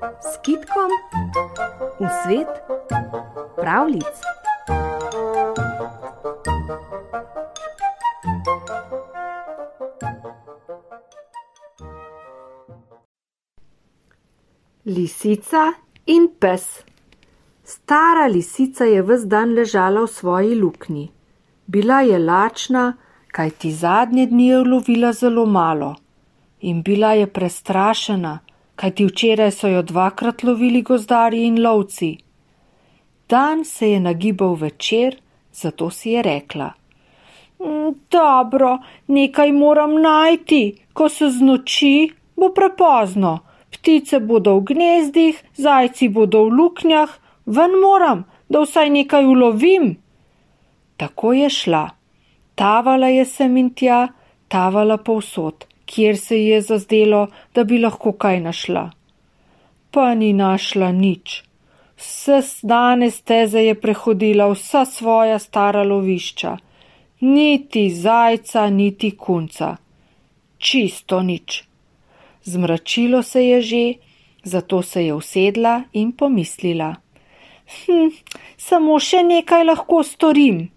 s kitkom v svet pravlic. Lisica in pes. Stara lisica je ves dan ležala v svoji luknji. Bila je lačna, kaj ti zadnje dni je ulovila zelo malo. In bila je prestrašena, kaj ti včeraj so jo dvakrat lovili gozdarji in lovci. Dan se je nagibal večer, zato si je rekla. "Mm, Dobro, nekaj moram najti, ko se znoči, bo prepozno. Ptice bodo v gnezdih, zajci bodo v luknjah, ven moram, da vsaj nekaj ulovim. Tako je šla. Tavala je sem in tja, tavala povsod, kjer se je zazdelo, da bi lahko kaj našla. Pa ni našla nič. Vse znane steze je prehodila vsa svoja stara lovišča. Niti zajca, niti kunca. Čisto nič. Zmračilo se je že, zato se je usedla in pomislila. Hm, samo še nekaj lahko storim.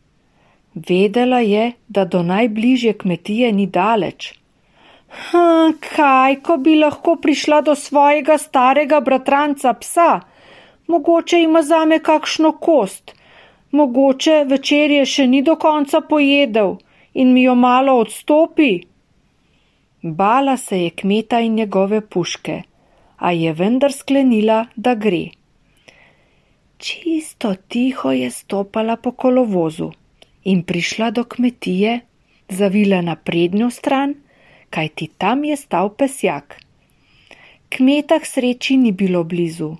Vedela je, da do najbližje kmetije ni daleč. Hm, kaj, ko bi lahko prišla do svojega starega bratranca psa? Mogoče ima zame kakšno kost, mogoče večerje še ni do konca pojedel in mi jo malo odstopi. Bala se je kmeta in njegove puške, a je vendar sklenila, da gre. Čisto tiho je stopala po kolovozu in prišla do kmetije, zavila na prednjo stran, kajti tam je stal pesjak. Kmeta k sreči ni bilo blizu.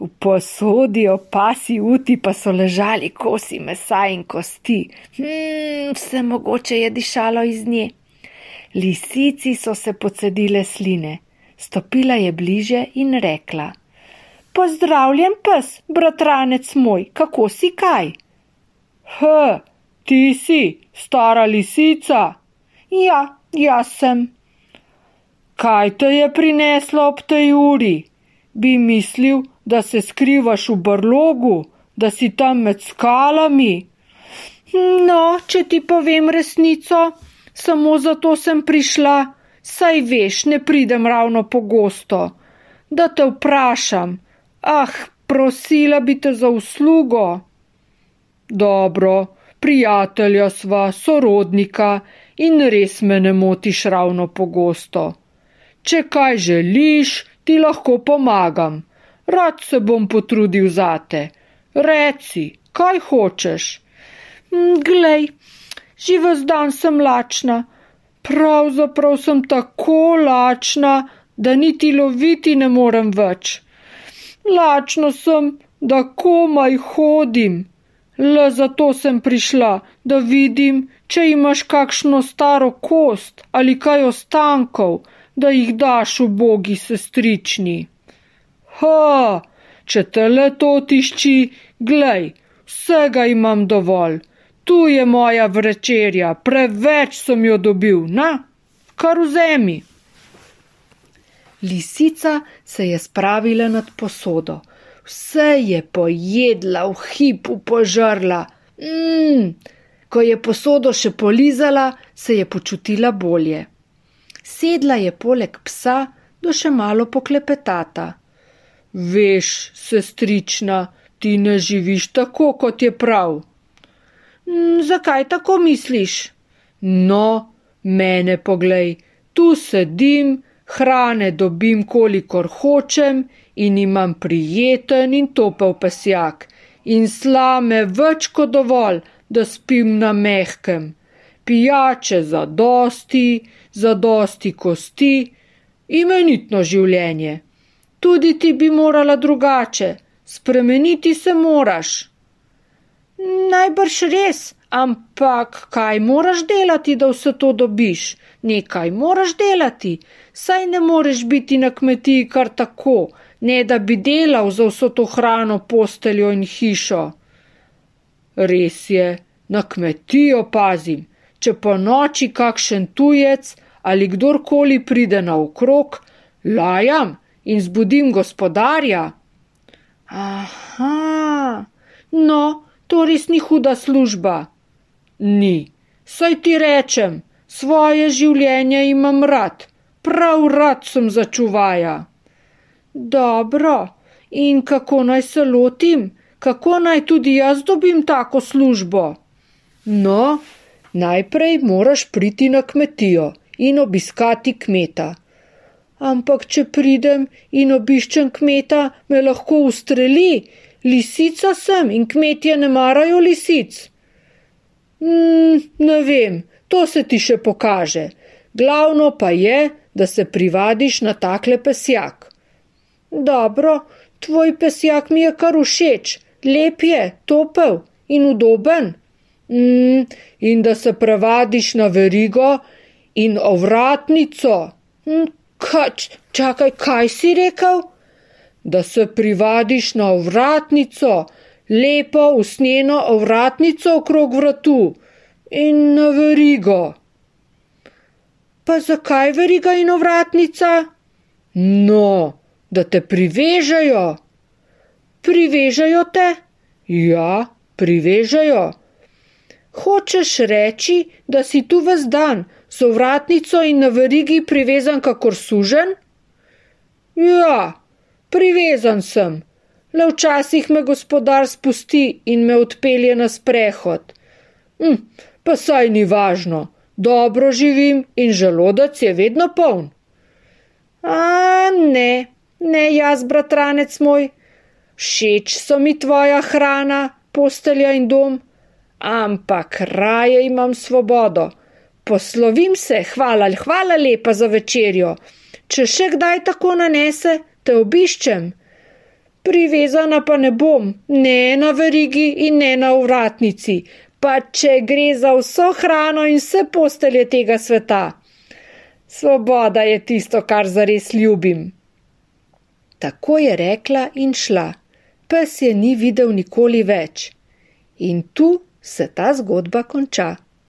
V posodi opasi uti pa so ležali kosi mesa in kosti. Hmm, vse mogoče je dišalo iz nje. Lisici so se pocedile sline. Stopila je bliže in rekla: Pozdravljen pes, bratranec moj, kako si kaj? H, ti si, stara lisica. Ja, jaz sem. Kaj te je prineslo ob tej uri? Bi mislil, da se skrivaš v brlogu, da si tam med skalami. No, če ti povem resnico, samo zato sem prišla, saj veš, ne pridem ravno pogosto. Da te vprašam, ah, prosila bi te za uslugo. Dobro, prijatelja sva, sorodnika in res me ne motiš ravno pogosto. Če kaj želiš, ti lahko pomagam. Rad se bom potrudil zate. Reci, kaj hočeš? "Mm, Glej, že ves dan sem lačna. Pravzaprav sem tako lačna, da niti loviti ne morem več. Lačna sem, da komaj hodim. Le zato sem prišla, da vidim, če imaš kakšno staro kost ali kaj ostankov, da jih daš v bogi sestrični. Ha, če te le to tišči, glej, vsega imam dovolj. Tu je moja večerja, preveč sem jo dobil, na, kar vzemi. Lisica se je spravila nad posodo. Vse je pojedla, v hipu požrla. Mm. Ko je posodo še polizala, se je počutila bolje. Sedla je poleg psa, da še malo poklepetata. Veš, sestrična, ti ne živiš tako, kot je prav. "Mm, Zakaj tako misliš? No, mene poglej, tu sedim, hrane dobim, kolikor hočem in imam prijeten in topel pesjak in slame več kot dovolj, da spim na mehkem. Pijače za dosti, za dosti kosti, imenitno življenje. Tudi ti bi morala drugače, spremeniti se moraš. Najbrž res, ampak kaj moraš delati, da vse to dobiš? Nekaj moraš delati, saj ne moreš biti na kmetiji kar tako, ne da bi delal za vso to hrano, posteljo in hišo. Res je, na kmetijo pazim, če po noči kakšen tujec ali kdorkoli pride naokrog, lajam in zbudim gospodarja. Aha, no, to res ni huda služba. Ni, saj ti rečem, svoje življenje imam rad, prav rad sem začuvaja. Dobro, in kako naj se lotim, kako naj tudi jaz dobim tako službo? No, najprej moraš priti na kmetijo in obiskati kmeta. Ampak, če pridem in obiščem kmeta, me lahko ustreli, lisica sem in kmetje ne marajo lisic. Mm, ne vem, to se ti še pokaže. Glavno pa je, da se privadiš na takle pesjak. Dobro, tvoj pesjak mi je kar všeč, lep je, topel in udoben. Mm, in da se prevadiš na verigo in ovratnico. Mm, Kač, čakaj, kaj si rekel? Da se privadiš na ovratnico, lepo usnjeno ovratnico okrog vratu in na verigo. Pa zakaj veriga in ovratnica? No, da te privežajo. Privežajo te? Ja, privežajo. Hočeš reči, da si tu ves dan, z ovratnico in na verigi privezan kakor sužen? Ja, privezan sem. Le včasih me gospodar spusti in me odpelje na sprehod. Hm, pa saj ni važno, dobro živim in želodec je vedno poln. A ne, ne jaz, bratranec moj, všeč so mi tvoja hrana, postelja in dom, ampak raje imam svobodo. Poslovim se, hvala, hvala lepa za večerjo. Če še kdaj tako nanese, te obiščem. Privezana pa ne bom, ne na verigi in ne na uvratnici, pa če gre za vso hrano in vse postelje tega sveta. Svoboda je tisto, kar zares ljubim. Tako je rekla in šla. Pes je ni videl nikoli več. In tu se ta zgodba konča.